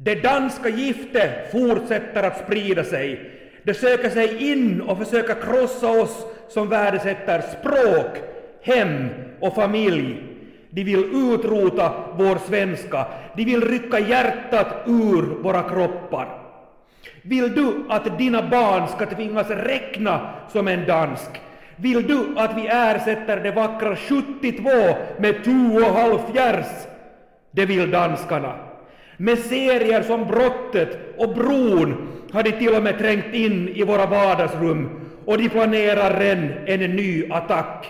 Det danska giftet fortsätter att sprida sig. Det söker sig in och försöker krossa oss som värdesätter språk, hem och familj. De vill utrota vår svenska. De vill rycka hjärtat ur våra kroppar. Vill du att dina barn ska tvingas räkna som en dansk? Vill du att vi ersätter det vackra 72 med tu och halv fjärs? Det vill danskarna. Med serier som Brottet och Bron har de till och med trängt in i våra vardagsrum och de planerar än en ny attack.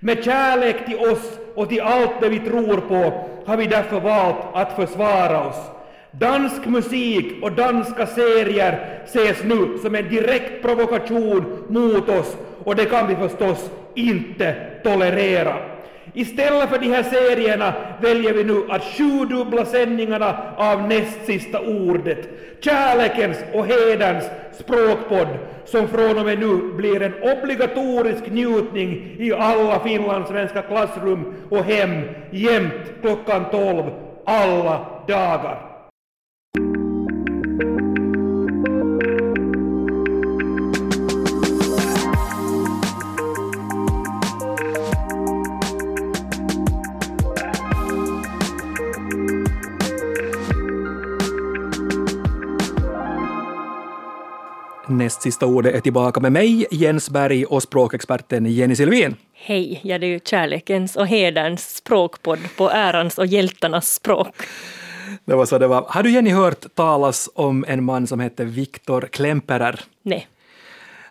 Med kärlek till oss och till allt det vi tror på har vi därför valt att försvara oss. Dansk musik och danska serier ses nu som en direkt provokation mot oss och det kan vi förstås inte tolerera. Istället för de här serierna väljer vi nu att sjudubbla sändningarna av näst sista ordet, kärlekens och hederns språkpodd, som från och med nu blir en obligatorisk njutning i alla finlandssvenska klassrum och hem jämt klockan 12 alla dagar. Näst sista ordet är tillbaka med mig, Jens Berg och språkexperten Jenny Silvin. Hej, ja det är ju kärlekens och hederns språkpodd på ärans och hjältarnas språk. Det var så det var. Har du Jenny hört talas om en man som hette Viktor Klemperer? Nej.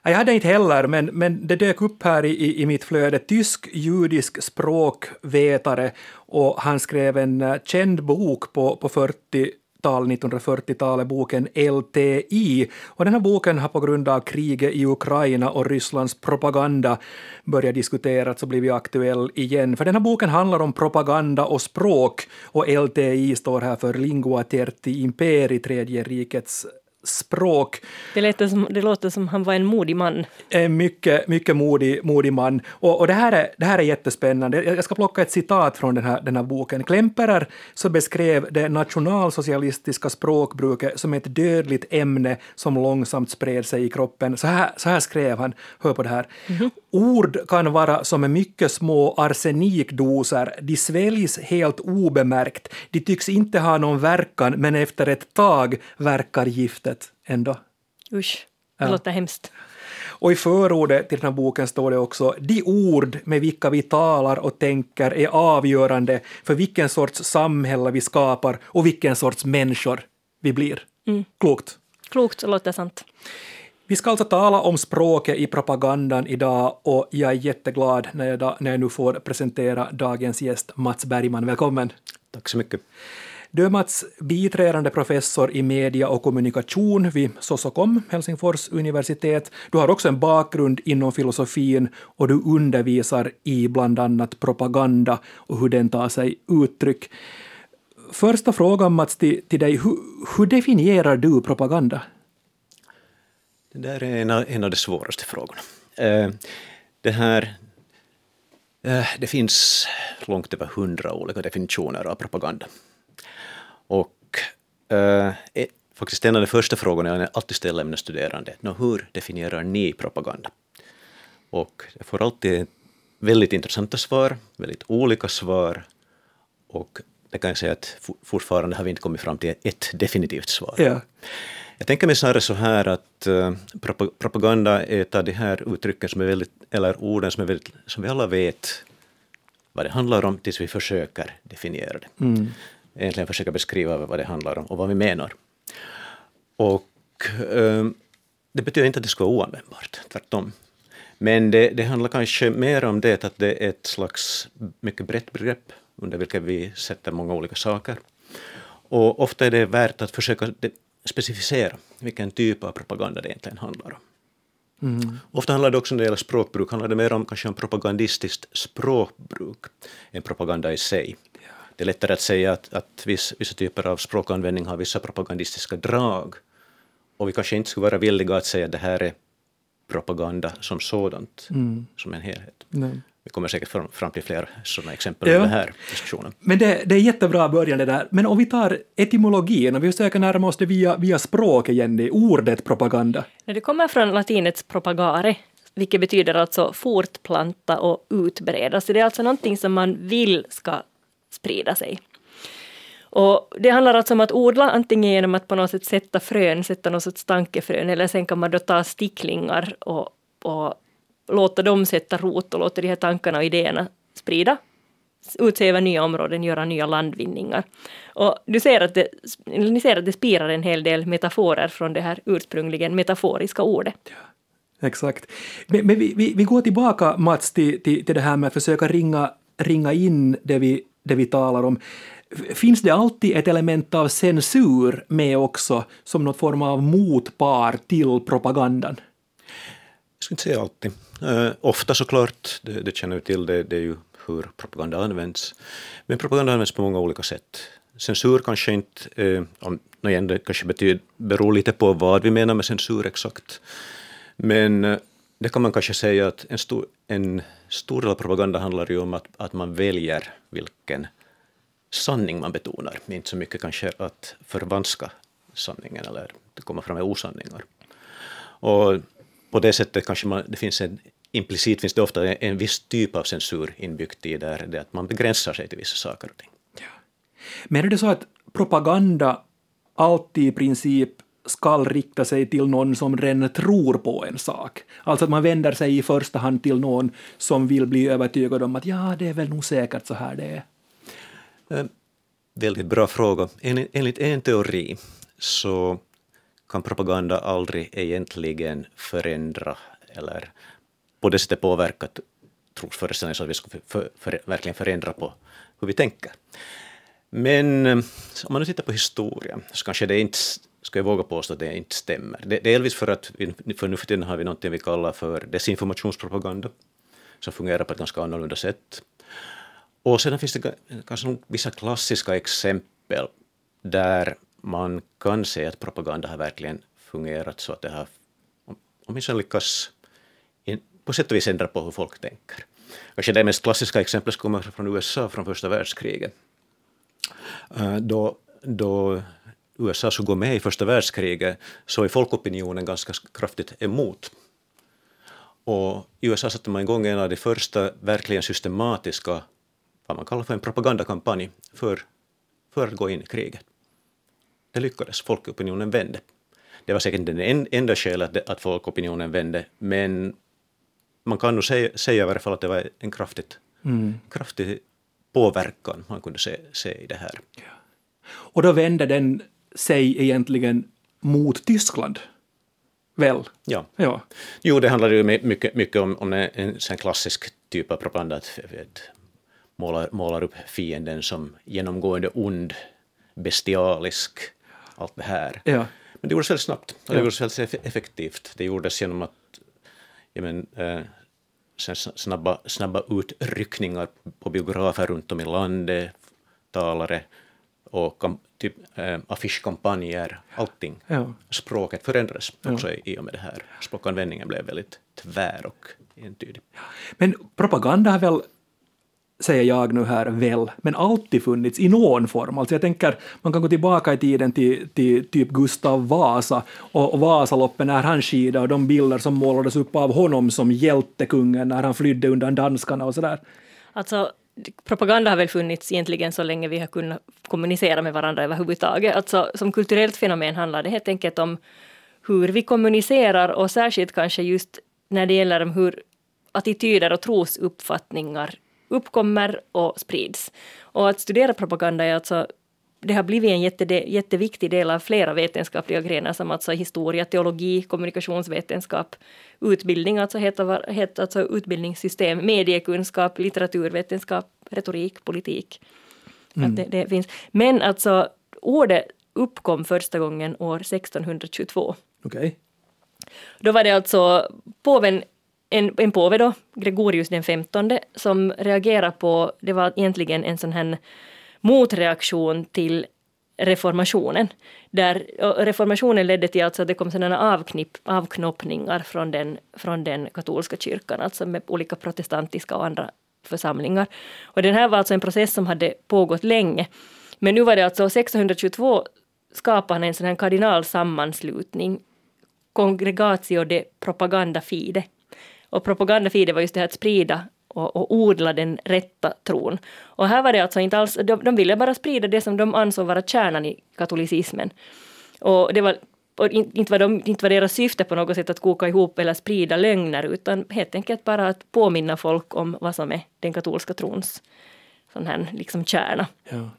Jag hade inte heller, men, men det dök upp här i, i mitt flöde. Tysk-judisk språkvetare och han skrev en eh, känd bok på, på 40 1940-talet, boken LTI. Och den här boken har på grund av kriget i Ukraina och Rysslands propaganda börjat diskuteras och blivit aktuell igen. För den här boken handlar om propaganda och språk och LTI står här för Lingua Terti Imperi, Tredje rikets språk. Det, låter som, det låter som han var en modig man. En mycket, mycket modig, modig man. Och, och det, här är, det här är jättespännande. Jag ska plocka ett citat från den här, den här boken. Klemperer så beskrev det nationalsocialistiska språkbruket som ett dödligt ämne som långsamt spred sig i kroppen. Så här, så här skrev han, hör på det här. Mm -hmm. Ord kan vara som mycket små arsenikdoser, de sväljs helt obemärkt, de tycks inte ha någon verkan men efter ett tag verkar giftet ändå. Usch, det ja. låter hemskt. Och i förordet till den här boken står det också de ord med vilka vi talar och tänker är avgörande för vilken sorts samhälle vi skapar och vilken sorts människor vi blir. Mm. Klokt. Klokt, låter sant. Vi ska alltså tala om språket i propagandan idag och jag är jätteglad när jag, när jag nu får presentera dagens gäst Mats Bergman. Välkommen! Tack så mycket. Du är Mats biträdande professor i media och kommunikation vid Sosokom, Helsingfors universitet. Du har också en bakgrund inom filosofin och du undervisar i bland annat propaganda och hur den tar sig uttryck. Första frågan Mats till, till dig, hur, hur definierar du propaganda? Det där är en av, en av de svåraste frågorna. Eh, det här eh, det finns långt över hundra olika definitioner av propaganda. Och eh, faktiskt en av de första frågorna jag alltid ställer mina studerande är hur definierar ni propaganda? Och jag får alltid väldigt intressanta svar, väldigt olika svar och det kan jag säga att fortfarande har vi inte kommit fram till ett definitivt svar. Ja. Jag tänker mig snarare så här att uh, propaganda är ett av de här uttrycken som är väldigt, eller orden som, är väldigt, som vi alla vet vad det handlar om tills vi försöker definiera det. Mm. Egentligen försöka beskriva vad det handlar om och vad vi menar. Och uh, det betyder inte att det ska vara oanvändbart, tvärtom. Men det, det handlar kanske mer om det att det är ett slags mycket brett begrepp under vilket vi sätter många olika saker. Och ofta är det värt att försöka specificera vilken typ av propaganda det egentligen handlar om. Mm. Ofta handlar det också när det gäller språkbruk handlar det mer om kanske om propagandistiskt språkbruk än propaganda i sig. Det är lättare att säga att, att viss, vissa typer av språkanvändning har vissa propagandistiska drag och vi kanske inte skulle vara villiga att säga att det här är propaganda som sådant, mm. som en helhet. Nej. vi kommer säkert fram, fram till fler sådana exempel Ja. i den här diskussionen. Men det, det är jättebra början det där. Men om vi tar etymologin och vi försöker närma oss det via, via språk igen, det ordet propaganda. Det kommer från latinets propagare, vilket betyder alltså fortplanta och utbreda. Så det är alltså någonting som man vill ska sprida sig. Och det handlar alltså om att odla antingen genom att på något sätt sätta frön, sätta något sorts tankefrön, eller sen kan man då ta sticklingar och, och låta dem sätta rot och låta de här tankarna och idéerna sprida ut sig över nya områden, göra nya landvinningar. Och du ser att det, ni ser att det spirar en hel del metaforer från det här ursprungligen metaforiska ordet. Exakt. Men, men vi, vi, vi går tillbaka, Mats, till, till, till det här med att försöka ringa, ringa in det vi, det vi talar om. Finns det alltid ett element av censur med också, som någon form av motpar till propagandan? Jag skulle inte säga alltid. Uh, ofta såklart, det, det känner vi till, det, det är ju hur propaganda används. Men propaganda används på många olika sätt. Censur kanske inte, eh, om, igen, det kanske betyder, beror lite på vad vi menar med censur exakt. Men eh, det kan man kanske säga att en stor, en stor del av propaganda handlar ju om att, att man väljer vilken sanning man betonar, inte så mycket kanske att förvanska sanningen eller komma fram med osanningar. Och på det sättet kanske man, det finns en, implicit finns det ofta en, en viss typ av censur inbyggt i där, det att man begränsar sig till vissa saker och ting. Men är det så att propaganda alltid i princip skall rikta sig till någon som redan tror på en sak? Alltså att man vänder sig i första hand till någon som vill bli övertygad om att ja, det är väl nog säkert så här det är. Eh, väldigt bra fråga. En, enligt en teori så kan propaganda aldrig egentligen förändra eller på det sättet påverka trosföreställningen så att vi ska för, för, för, verkligen förändra på hur vi tänker. Men ehm, om man nu tittar på historien så kanske det inte, ska jag våga påstå att det inte stämmer. Det, delvis för att för nu för tiden har vi något vi kallar för desinformationspropaganda som fungerar på ett ganska annorlunda sätt. Och sedan finns det kanske vissa klassiska exempel där man kan se att propaganda har verkligen fungerat så att det har åtminstone lyckats in, på sätt och vis ändra på hur folk tänker. Kanske det mest klassiska exemplet kommer från USA från första världskriget. Eh, då, då USA skulle gå med i första världskriget så är folkopinionen ganska kraftigt emot och i USA satte man igång en av de första verkligen systematiska, vad man kallar för en propagandakampanj, för, för att gå in i kriget. Det lyckades, folkopinionen vände. Det var säkert inte det en- enda skälet att, folkopinionen vände, men man kan nog säga, säga i varje fall att det var en kraftigt, kraftig påverkan man kunde se, se i det här. Och då vände den sig egentligen mot Tyskland. Väl? Ja. Ja. Jo, det handlar ju my- mycket, mycket om, om en, en sån klassisk typ av propaganda, att vet, målar, målar upp fienden som genomgående ond, bestialisk, allt det här. Ja. Men det gjordes väldigt snabbt och det Ja. gjordes väldigt eff- effektivt. Det gjordes genom att ja, men, eh, snabba, snabba utryckningar på biografer runt om i landet, talare och kam, typ, eh, affischkampanjer, allting. Ja. Språket förändrades också i, i och med det här. Språkanvändningen blev väldigt tvär och entydig. Men propaganda har väl, säger jag nu här, väl, men alltid funnits i någon form. Alltså jag tänker, man kan gå tillbaka i tiden till, till typ Gustav Vasa och, och Vasaloppet när han skidade och de bilder som målades upp av honom som hjältekungen när han flydde undan danskarna och sådär. Alltså, propaganda har väl funnits egentligen så länge vi har kunnat kommunicera med varandra överhuvudtaget. Alltså, som kulturellt fenomen handlar det helt enkelt om hur vi kommunicerar och särskilt kanske just när det gäller om hur attityder och trosuppfattningar uppkommer och sprids. Och att studera propaganda är alltså det har blivit en jätte, jätteviktig del av flera vetenskapliga grenar som alltså historia, teologi, kommunikationsvetenskap, utbildning, alltså, heter, heter, alltså utbildningssystem, mediekunskap, litteraturvetenskap, retorik, politik. Att det, det finns. Men alltså ordet uppkom första gången år 1622. Okej? Då var det alltså påven, en, en påve då, Gregorius den femtonde, som reagerade på, det var egentligen en sån här motreaktion till reformationen. Där, reformationen ledde till alltså att det kom sådana avknipp, avknoppningar från den, från den katolska kyrkan, alltså med olika protestantiska och andra församlingar. Och den här var alltså en process som hade pågått länge. Men nu var det alltså 1622 skapade han en sån här kardinalsammanslutning, Congregatio de Propaganda Fide. Och propaganda fide var just det här att sprida och, och odla den rätta tron. Och här var det alltså inte alls, de, de ville bara sprida det som de ansåg vara kärnan i katolicismen. Och det var och inte var, de, inte var deras syfte på något sätt att koka ihop eller sprida lögner, utan helt enkelt bara att påminna folk om vad som är den katolska trons sån här liksom kärna. Ja.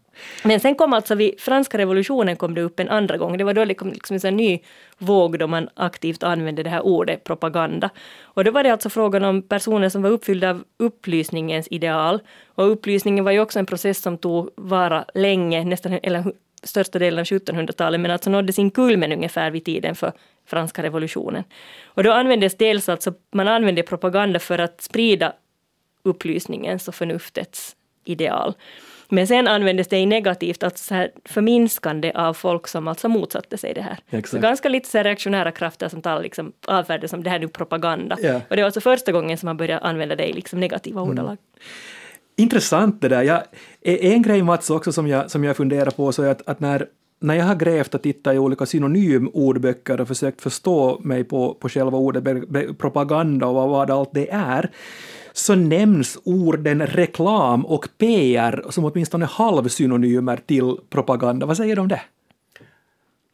Men sen kom alltså vid franska revolutionen kom det upp en andra gång. Det var då liksom, liksom en ny våg då man aktivt använde det här ordet propaganda. Och då var det alltså frågan om personer som var uppfyllda av upplysningens ideal. Och upplysningen var ju också en process som tog vara länge, nästan eller största delen av 1700-talet, men alltså nådde sin kulmen ungefär vid tiden för franska revolutionen. Och då användes dels alltså, man använde propaganda för att sprida upplysningens och förnuftets ideal. Men sen användes det i negativt, alltså så här förminskande av folk som alltså motsatte sig det här. Exakt. Så ganska lite så reaktionära krafter som talar liksom avfärdade som det här är nu propaganda. Yeah. Och det var alltså första gången som man började använda det i liksom negativa mm. ordalag. Intressant det där. Jag, en grej Mats också som jag, som jag funderar på så är att, att när när jag har grävt och tittat i olika synonymordböcker och försökt förstå mig på, på själva ordet propaganda och vad, vad allt det är, så nämns orden reklam och PR som åtminstone halvsynonymer till propaganda. Vad säger du om det?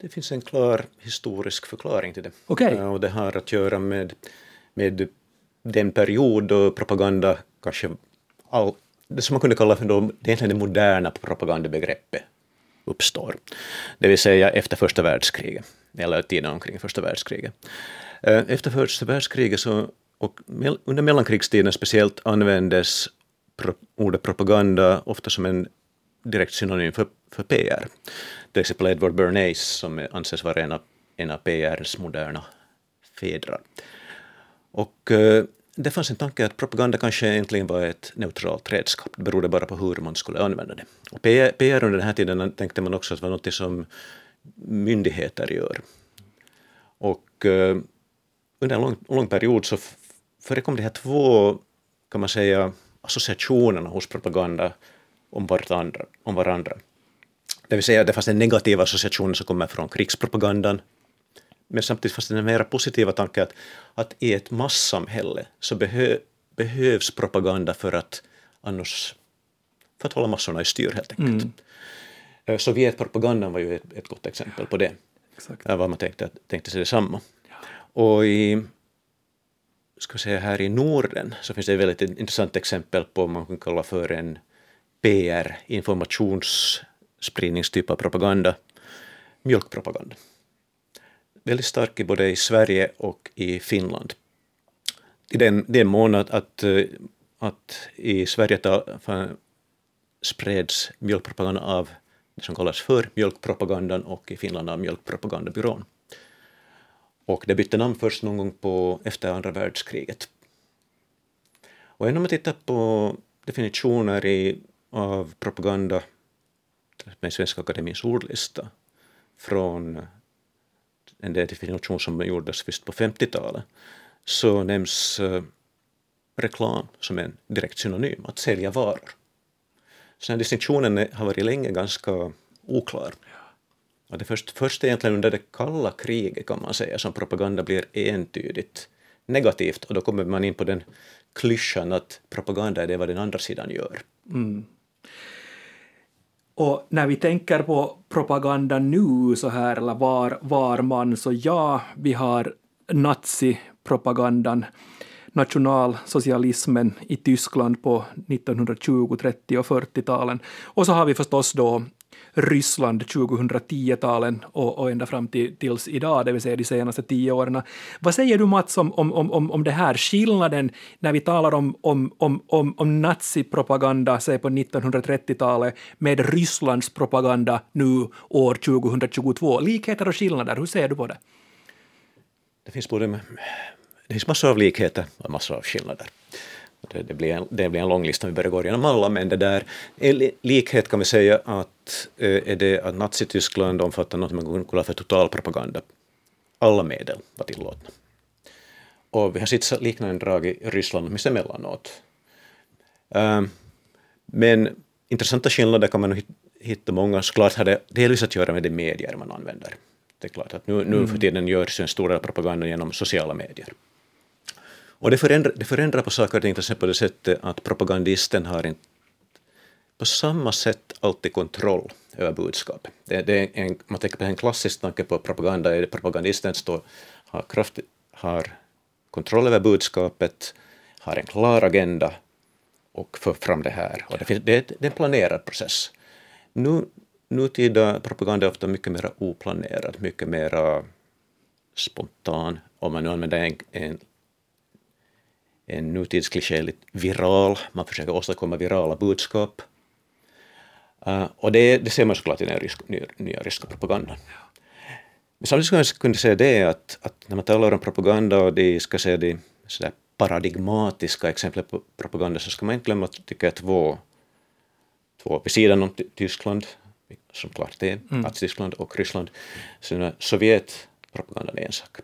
Det finns en klar historisk förklaring till det. Okay. Och det har att göra med, med den period då propaganda kanske all, det som man kunde kalla för då, det det moderna propagandabegreppet uppstår. Det vill säga efter första världskriget, eller tiden omkring första världskriget. Eh, efter första världskriget så och under mellankrigstiden speciellt användes ordet propaganda ofta som en direkt synonym för, för PR. Till exempel Edward Bernays som anses vara en av, en av PRs moderna fädrar. Och eh, det fanns en tanke att propaganda kanske egentligen var ett neutralt redskap. Det berodde bara på hur man skulle använda det. Och PR, PR under den här tiden tänkte man också att det var något som myndigheter gör. Och eh, under en lång, lång period så förekom de här två, kan man säga, associationerna hos propaganda om varandra. Om varandra. Det vill säga, det fanns en negativ association som kommer från krigspropagandan, men samtidigt fanns det den mera positiva tanken att, att i ett massamhälle så behö, behövs propaganda för att annars för att hålla massorna i styr helt enkelt. Mm. Eh, Sovjetpropagandan var ju ett, ett gott exempel på det. Exakt. Var man tänkte, tänkte sig detsamma. Ja. Och i ska säga här i Norden så finns det ett väldigt intressant exempel på vad man kan kalla för en PR, informationsspridningstyp av propaganda, mjölkpropaganda. Väldigt stark i både i Sverige och i Finland. I den, den mån att, att, att i Sverige ta, spreds mjölkpropaganda av det som kallas för mjölkpropagandan och i Finland av mjölkpropagandabyrån. Och det bytte namn först någon gång på, efter andra världskriget. Och om man tittar på definitioner i, av propaganda med Svenska Akademiens ordlista från en definition som gjordes först på 50-talet så nämns eh, reklam som en direkt synonym, att sälja varor. Så den distinktionen har varit länge ganska oklar. Och det är först, först egentligen under det kalla kriget kan man säga som propaganda blir entydigt negativt och då kommer man in på den klyschan att propaganda är det vad den andra sidan gör. Mm. Och när vi tänker på propaganda nu så här, eller var, var man, så ja, vi har nazipropagandan, nationalsocialismen i Tyskland på 1920-, 30 och 40-talen. Och så har vi förstås då Ryssland 2010-talen och, och ända fram till, tills idag, det vill säga de senaste tio åren. Vad säger du Mats om, om, om, om det här, skillnaden när vi talar om, om, om, om, om nazipropaganda, säg på 1930-talet, med Rysslands propaganda nu år 2022? Likheter och skillnader, hur ser du på det? Det finns både det finns massor av likheter och massor av skillnader det, det, blir en, det blir en lång lista, vi börjar gå igenom alla, men det där, en likhet kan vi säga att eh, är det att Nazityskland omfattar något man kallar för totalpropaganda. Alla medel var tillåtna. Och vi har sett liknande drag i Ryssland, åtminstone emellanåt. Um, men intressanta skillnader kan man hitta många. Såklart har det delvis att göra med de medier man använder. Det är klart att nu, nu för mm. tiden görs en stor del propaganda genom sociala medier. Och det förändrar, det förändrar på saker och ting, till exempel på det sättet att propagandisten har inte på samma sätt alltid kontroll över budskapet. Det, det är en, man tänker på en klassisk tanke på propaganda, är det propagandisten står, har, kraft, har kontroll över budskapet, har en klar agenda och för fram det här. Och det, finns, det, är, en planerad process. Nu, nutida propaganda är ofta mycket mer oplanerad, mycket mer spontan, om man nu använder en, en, en nutidskliché, viral, man försöker åstadkomma virala budskap. Uh, och det, det ser man såklart i den nya, nya ryska propagandan. Men samtidigt skulle jag kunna säga det att, att när man talar om propaganda och de ska säga de sådär paradigmatiska exempel på propaganda så ska man inte glömma tycker jag, två, två vid sidan om Tyskland, som klart är, mm. Tyskland och Ryssland, så Sovjetpropagandan är en sak.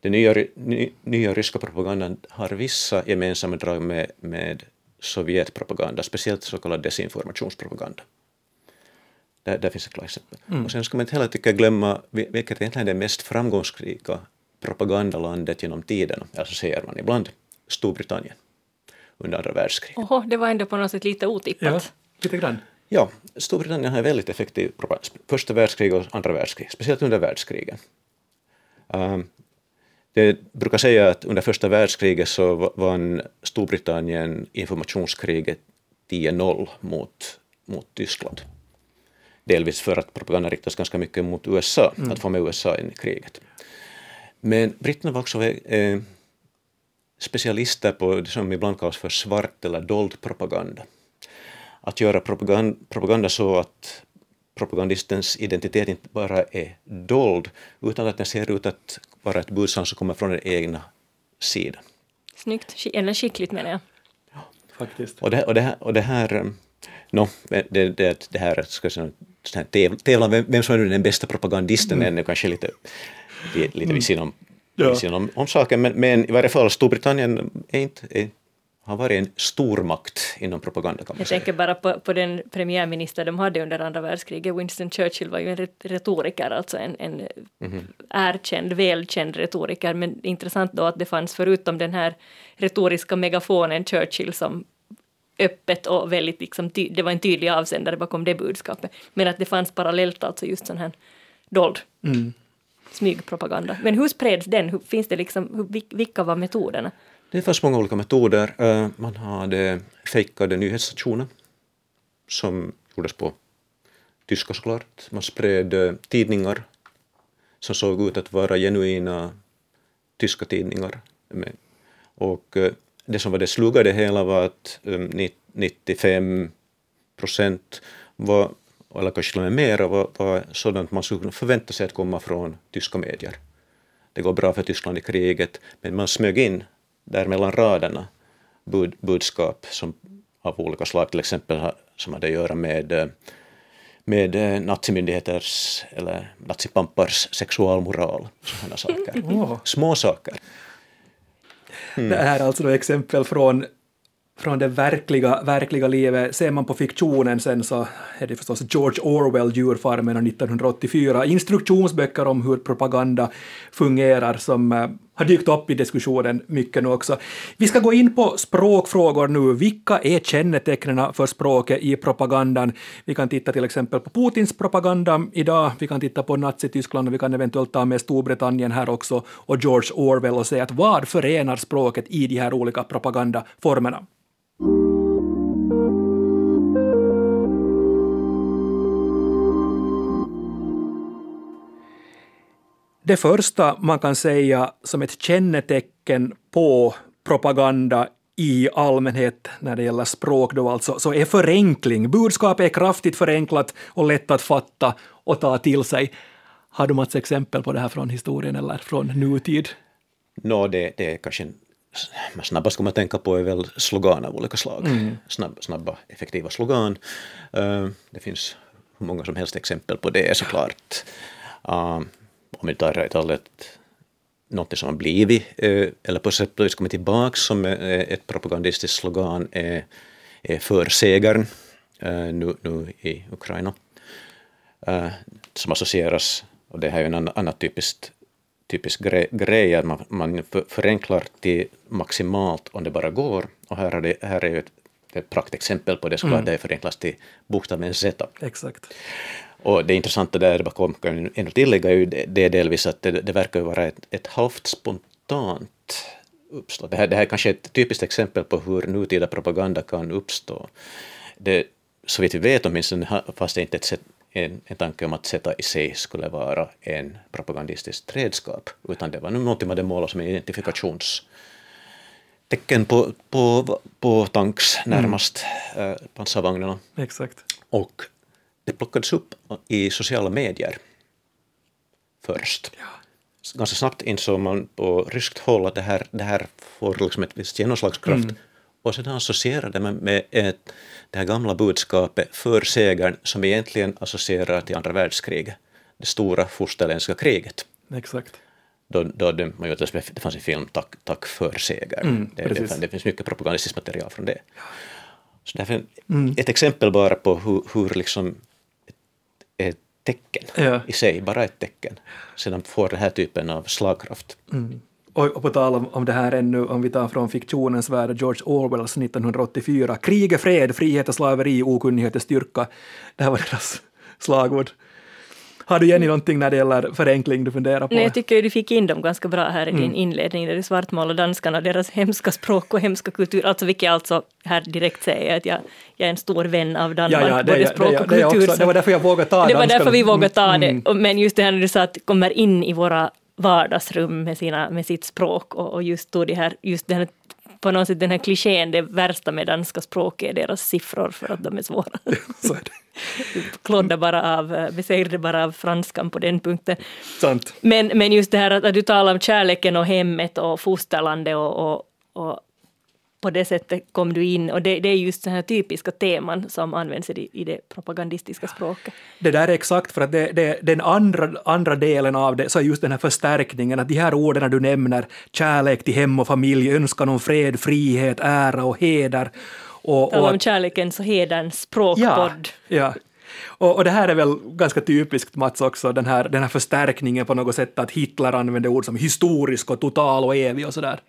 Den nya, ny, nya ryska propagandan har vissa gemensamma drag med, med Sovjetpropaganda, speciellt så kallad desinformationspropaganda. Där, där finns ett klart exempel. Mm. Och sen ska man inte heller tycka glömma vilket egentligen är det mest framgångsrika propagandalandet genom tiden, alltså säger man ibland, Storbritannien under andra världskriget. Oho, det var ändå på något sätt lite otippat. Ja, lite grann. Ja, Storbritannien har väldigt effektiv propaganda, första världskriget och andra världskriget, speciellt under världskrigen. Um, det brukar säga att under första världskriget så vann Storbritannien informationskriget 10-0 mot, mot Tyskland. Delvis för att propagandan riktas ganska mycket mot USA, mm. att få med USA in i kriget. Men britterna var också eh, specialister på det som ibland kallas för svart eller dold propaganda. Att göra propaganda, propaganda så att propagandistens identitet inte bara är dold, utan att den ser ut att vara ett budskap som kommer från den egna sidan. Snyggt, eller skickligt menar jag. Ja, faktiskt. Och det, och det här, och det här eh, no, det, det, det här ska jag säga, tävlan vem, vem som är den bästa propagandisten mm. är kanske lite, lite vid mm. sidan om, ja. sidan om, om saken, men, men i varje fall Storbritannien är inte, är, har varit en stormakt inom propaganda. Kan man jag säga. tänker bara på, på den premiärminister de hade under andra världskriget. Winston Churchill var ju en retoriker, alltså en, en mm. erkänd, välkänd retoriker. Men intressant då att det fanns förutom den här retoriska megafonen Churchill som öppet och väldigt liksom, det var en tydlig avsändare bakom det budskapet. Men att det fanns parallellt alltså just sån här dold mm. smygpropaganda. Men hur spreds den? Hur, finns det liksom, hur, vilka var metoderna? Det fanns många olika metoder. Eh, man hade fejkade nyhetsstationer som gjordes på tyska såklart. Man spred eh, tidningar som såg ut att vara genuina tyska tidningar. Och eh, det som var det slugga det hela var att 95 procent var, eller kanske till och med mera, var, var sådant man skulle förvänta sig att komma från tyska medier. Det går bra för Tyskland i kriget, men man smög in där mellan raderna bud, budskap som, av olika slag, till exempel som hade att göra med med nazimyndigheters eller nazipampars sexualmoral. Sådana saker. Oh. Små saker. Mm. Det här är alltså exempel från från det verkliga, verkliga livet. Ser man på fiktionen sen så är det förstås George Orwell, Djurfarmen och 1984, instruktionsböcker om hur propaganda fungerar som eh, har dykt upp i diskussionen mycket nu också. Vi ska gå in på språkfrågor nu. Vilka är kännetecknen för språket i propagandan? Vi kan titta till exempel på Putins propaganda idag, vi kan titta på Nazityskland och vi kan eventuellt ta med Storbritannien här också och George Orwell och säga att vad förenar språket i de här olika propagandaformerna? Det första man kan säga som ett kännetecken på propaganda i allmänhet när det gäller språk då alltså, så är förenkling. Budskapet är kraftigt förenklat och lätt att fatta och ta till sig. Har du Mats exempel på det här från historien eller från nutid? No, det, det är kanske man snabbast kommer att tänka på är väl slogan av olika slag. Snabb, snabba, effektiva slogan. Uh, det finns hur många som helst exempel på det såklart. Uh, om vi tar ett alldeles något som har blivit, uh, eller på sätt och vis kommit tillbaka som ett propagandistiskt slogan är, är för segern nu, nu i Ukraina. Som associeras, och det här är en annan typiskt typisk grej, grej att man, man förenklar till maximalt om det bara går. Och här är, det, här är ett, ett praktexempel på det, mm. det förenklas till bokstaven Z. Exakt. Och det intressanta där bakom kan jag tillägga är ju det, är delvis att det, det verkar vara ett, ett halvt spontant uppstå. Det här, det här är kanske ett typiskt exempel på hur nutida propaganda kan uppstå. Det, så vitt vi vet åtminstone, fast det inte ett en, en tanke om att sätta i sig skulle vara en propagandistiskt redskap, utan det var någonting man hade målat som en identifikationstecken på, på, på tanks närmast mm. äh, pansarvagnarna. Exakt. Och det plockades upp i sociala medier först. Ja. Ganska snabbt insåg man på ryskt håll att det här, det här får liksom ett visst genomslagskraft. Mm. Och sedan associerade man med ett det här gamla budskapet för segern som egentligen associerar till andra världskriget, det stora fosterländska kriget. Exakt. Då, då det, man det fanns en film, Tack, tack för seger. Mm, det, det, det, finns mycket propagandistiskt material från det. Så därför, mm. Ett exempel bara på hur, hur liksom tecken ja. i sig, bara ett tecken, sedan får den här typen av slagkraft. Mm. Och, på tal om, om det här ännu, om vi tar från fiktionens värld, George Orwells 1984, krig är fred, frihet är slaveri, okunnighet är styrka. Det här var deras slagord. Har du Jenny någonting när det gäller förenkling du funderar på? Nej, jag tycker du fick in dem ganska bra här i din mm. inledning där du svartmålar danskarna, deras hemska språk och hemska kultur, alltså vilket jag alltså här direkt säger att jag, jag är en stor vän av Danmark, ja, ja, både språk och kultur. Det, också, det var därför jag vågade ta Det var därför vi vågade ta det, mm. men just det här när du sa att det kommer in i våra vardagsrum med, sina, med sitt språk och, och just, då det här, just den här, på något sätt den här klichén, det värsta med danska språket är deras siffror för att de är svåra. Så är. Klodda bara av, besegrade bara av franskan på den punkten. Sant. Men, men just det här att, att du talar om kärleken och hemmet och fosterlandet och, och, och på det sättet kom du in och det, det är just sådana här typiska teman som används i, i det propagandistiska språket. Det där är exakt för att det, det, den andra, andra delen av det så är just den här förstärkningen att de här orden du nämner, kärlek till hem och familj, önskan om fred, frihet, ära och heder. Och, Tala om kärlekens och hederns språkpodd. Ja, ja. Och, och, det här är väl ganska typiskt Mats också, den här, den här förstärkningen på något sätt att Hitler använde ord som historisk och total och evig och sådär.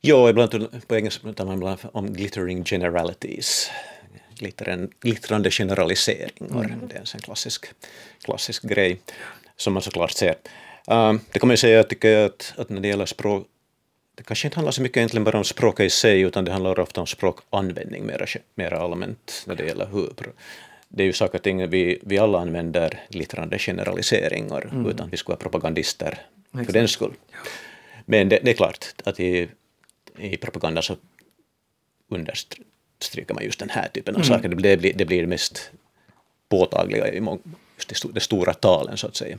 Jo, ibland på engelska talar man ibland om glittering generalities. Glitteren, glittrande generaliseringar. Mm. Det är en klassisk, klassisk grej som man såklart ser. Um, det kommer jag säga, jag tycker att, att när det gäller språk, det kanske inte handlar så mycket egentligen bara om språket i sig, utan det handlar ofta om språkanvändning mer, mer allmänt när det gäller hur det är ju saker och ting vi, vi alla använder glittrande generaliseringar mm. utan vi ska vara propagandister Exakt. för den skull. Men det, det, är klart att i i propaganda så understryker man just den här typen av mm. saker. Det blir, det blir mest påtagliga i just de stora talen så att säga.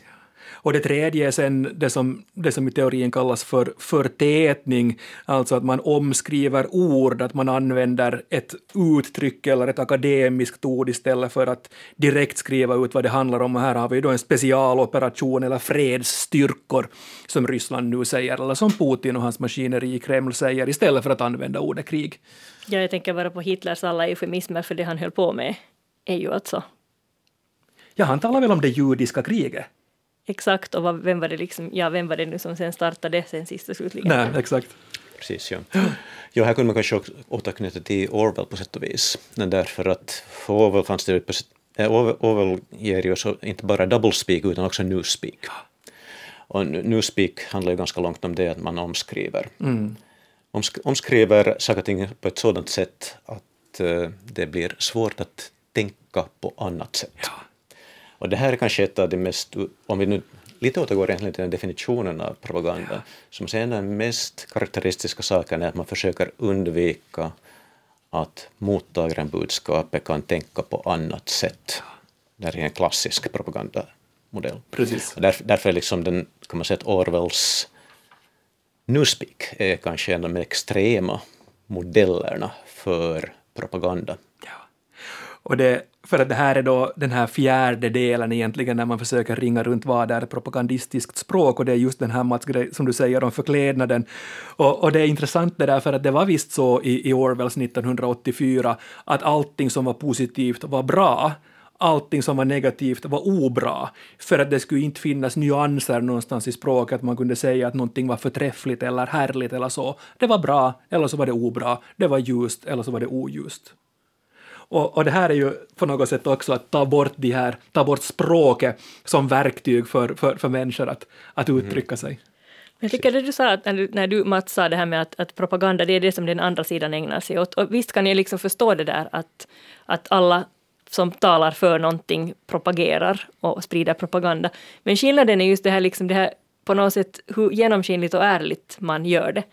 Och det tredje är sen det som, det som i teorin kallas för förtätning, alltså att man omskriver ord, att man använder ett uttryck eller ett akademiskt ord istället för att direkt skriva ut vad det handlar om. Och här har vi då en specialoperation eller fredsstyrkor, som Ryssland nu säger, eller som Putin och hans maskineri i Kreml säger, istället för att använda ordet krig. Ja, jag tänker bara på Hitlers alla eufemismer, för det han höll på med är ju alltså Ja, han talar väl om det judiska kriget? Exakt, och vad, vem var det liksom, ja, vem var det nu som sen startade sen sist och slutligen? Nej, exakt. Precis, ja. ja, här kunde man kanske också återknyta till Orwell på sätt och vis. Därför att för Orwell fanns det på sätt, äh, Orwell ger ju så inte bara doublespeak utan också newspeak. Och newspeak handlar ju ganska långt om det att man omskriver. Mm. Omsk omskriver saker och ting på ett sådant sätt att uh, det blir svårt att tänka på annat sätt. Ja. Och det här är kanske ett av de mest, om vi nu lite återgår egentligen till den definitionen av propaganda, ja. som säger den mest karaktäristiska saken är att man försöker undvika att mottagaren budskapet kan tänka på annat sätt. Det här är en klassisk propagandamodell. Precis. Därför, därför är liksom den, kan man säga, Orwells Newspeak är kanske en av de extrema modellerna för propaganda. Ja. Och det, för att det här är då den här fjärde delen egentligen när man försöker ringa runt vad är propagandistiskt språk och det är just den här Mats grej som du säger om förklädnaden. Och, och det är intressant det där för att det var visst så i, i Orwells 1984 att allting som var positivt var bra allting som var negativt var obra, för att det skulle inte finnas nyanser någonstans i språket, att man kunde säga att någonting var förträffligt eller härligt eller så. Det var bra, eller så var det obra. Det var ljust, eller så var det oljust. Och, och, det här är ju på något sätt också att ta bort, de här, ta bort språket som verktyg för, för, för människor att, att mm. uttrycka sig. Jag tycker det du sa, att när, du, när du Mats sa det här med att, att, propaganda, det är det som den andra sidan ägnar sig åt. Och visst kan jag liksom förstå det där att, att alla som talar för någonting propagerar och sprider propaganda. Men skillnaden är just det här, liksom det här på något sätt hur genomskinligt och ärligt man gör det.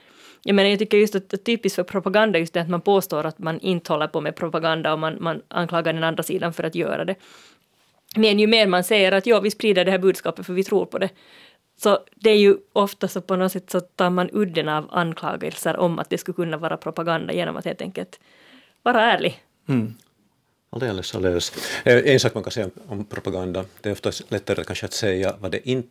Jag menar, jag tycker just att, att typiskt för propaganda just det att man påstår att man inte håller på med propaganda och man, man anklagar den andra sidan för att göra det. Men ju mer man säger att ja, vi sprider det här budskapet för vi tror på det, så det är ju ofta så på något sätt så tar man udden av anklagelser om att det skulle kunna vara propaganda genom att helt enkelt vara ärlig. Mm. Alldeles, alldeles. Eh, en sak man kan säga om propaganda, det är ofta lättare kanske att säga vad, det inte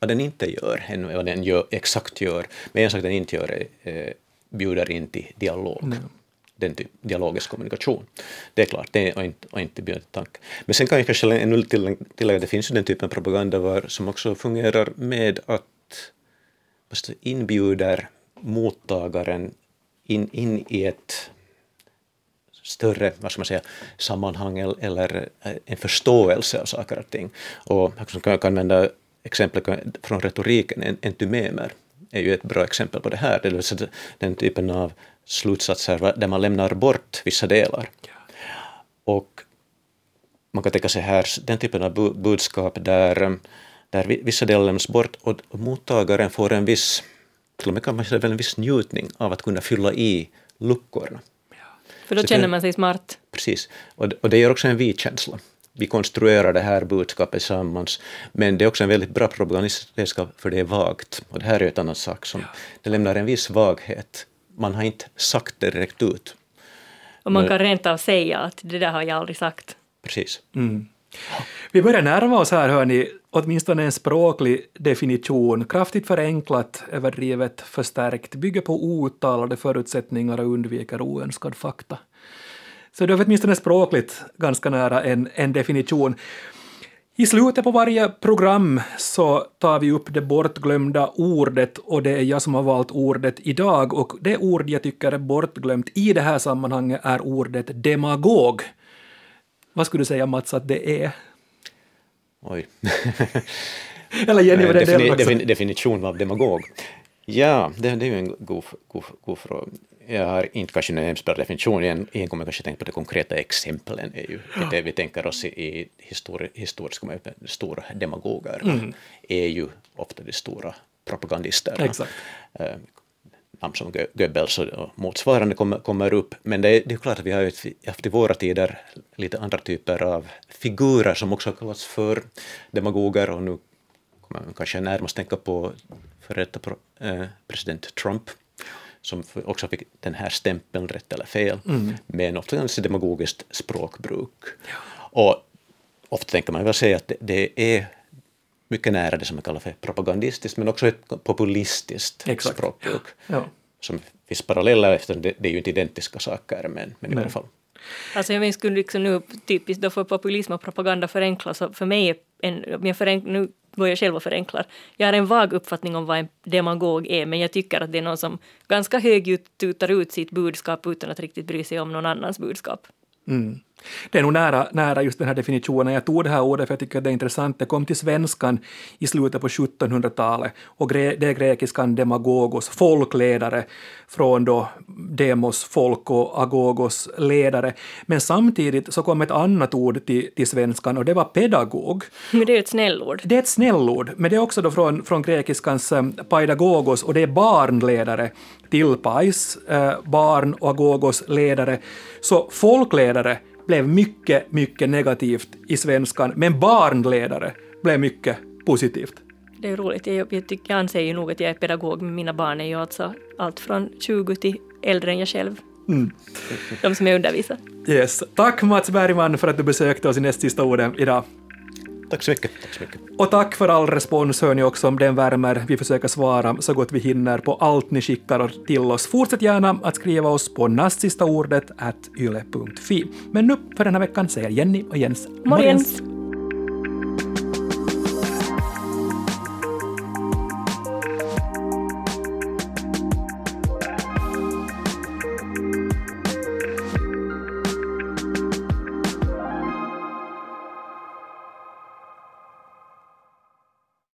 vad den inte gör än vad den gör, exakt gör. Men en sak den inte gör är eh, bjuder in till dialog. Mm. Den typ, dialogisk kommunikation. Det är klart, det är inte, och inte tanke. Men sen kan jag kanske ännu tillägga att det finns ju den typen av propaganda var, som också fungerar med att inbjuder mottagaren in, in i ett större vad ska man säga, sammanhang eller eh, en förståelse av saker och ting. Och jag kan använda exempel från retoriken, entymemer är ju ett bra exempel på det här, det vill säga den typen av slutsatser där man lämnar bort vissa delar. Och man kan tänka sig här den typen av budskap där, där vissa delar lämnas bort och mottagaren får en viss, till och med kan man säga en viss njutning av att kunna fylla i luckorna. För då känner man sig smart. Precis. Och, och det ger också en vi-känsla. Vi konstruerar det här budskapet tillsammans, men det är också en väldigt bra propagandistredskap för det är vagt. Och det här är ett annat sak som det lämnar en viss vaghet. Man har inte sagt det direkt ut. Och man kan rent av säga att det där har jag aldrig sagt. Precis. Mm. Vi börjar närma oss här, hörni, åtminstone en språklig definition. Kraftigt förenklat, överdrivet, förstärkt, bygger på outtalade förutsättningar och undviker oönskad fakta. Så det är åtminstone språkligt ganska nära en, en definition. I slutet på varje program så tar vi upp det bortglömda ordet och det är jag som har valt ordet idag och det ord jag tycker är bortglömt i det här sammanhanget är ordet demagog. Vad skulle du säga Mats att det är? Oj. Eller Jenny, vad det Defini defin definition av demagog? Ja, det, det är ju en god, god, god fråga. Jag har inte kanske en hemskt bra definition, igen, igen kommer jag kanske tänka på de konkreta exemplen, är ju det vi tänker oss i, i histori, historiska, stora demagoger mm. är ju ofta de stora propagandisterna. Exakt. Uh, namn som Goebbels och motsvarande kommer, kommer upp. Men det är, det är klart att vi har haft i våra tider lite andra typer av figurer som också har kallats för demagoger och nu kommer man kanske närmast tänka på före detta eh, president Trump som också fick den här stämpeln, rätt eller fel, mm. med något ganska demagogiskt språkbruk. Ja. Och ofta tänker man väl säga att det, det är mycket nära det som man kallar för propagandistiskt, men också ett populistiskt Exakt. språkbruk. Ja. Som finns paralleller eftersom det, det är ju inte identiska saker, men, men i alla fall. Alltså jag skulle liksom nu typiskt då för populism och propaganda förenkla, så för mig, en, jag förenk, nu går jag själv och förenklar, jag har en vag uppfattning om vad en demagog är, men jag tycker att det är någon som ganska högljutt tutar ut sitt budskap utan att riktigt bry sig om någon annans budskap. Mm. Det är nog nära, nära just den här definitionen. Jag tog det här ordet för jag tycker att det är intressant. Det kom till svenskan i slutet på 1700-talet och det är grekiskan demagogos, folkledare, från då demos folk och agogos ledare. Men samtidigt så kom ett annat ord till, till svenskan och det var pedagog. Men det är ett snällord. Det är ett snällord, men det är också då från, från grekiskans um, paidagogos och det är barnledare till pais, uh, barn och agogos ledare. Så folkledare blev mycket, mycket negativt i svenskan, men barnledare blev mycket positivt. det är roligt. Jag, jag, tycker, jag anser ju nog att jag är pedagog, men mina barn är ju alltså allt från 20 till äldre än jag själv. Mm. De som jag undervisar. Yes. Tack Mats Bergman för att du besökte oss i näst sista orden idag. Tack så mycket. Tack så mycket. Och tack för all respons, hör ni också om den värmer. Vi försöker svara så gott vi hinner på allt ni skickar till oss. Fortsätt gärna att skriva oss på nastsistaordet yle.fi. Men nu för den här veckan säger Jenny och Jens morgens. morgens.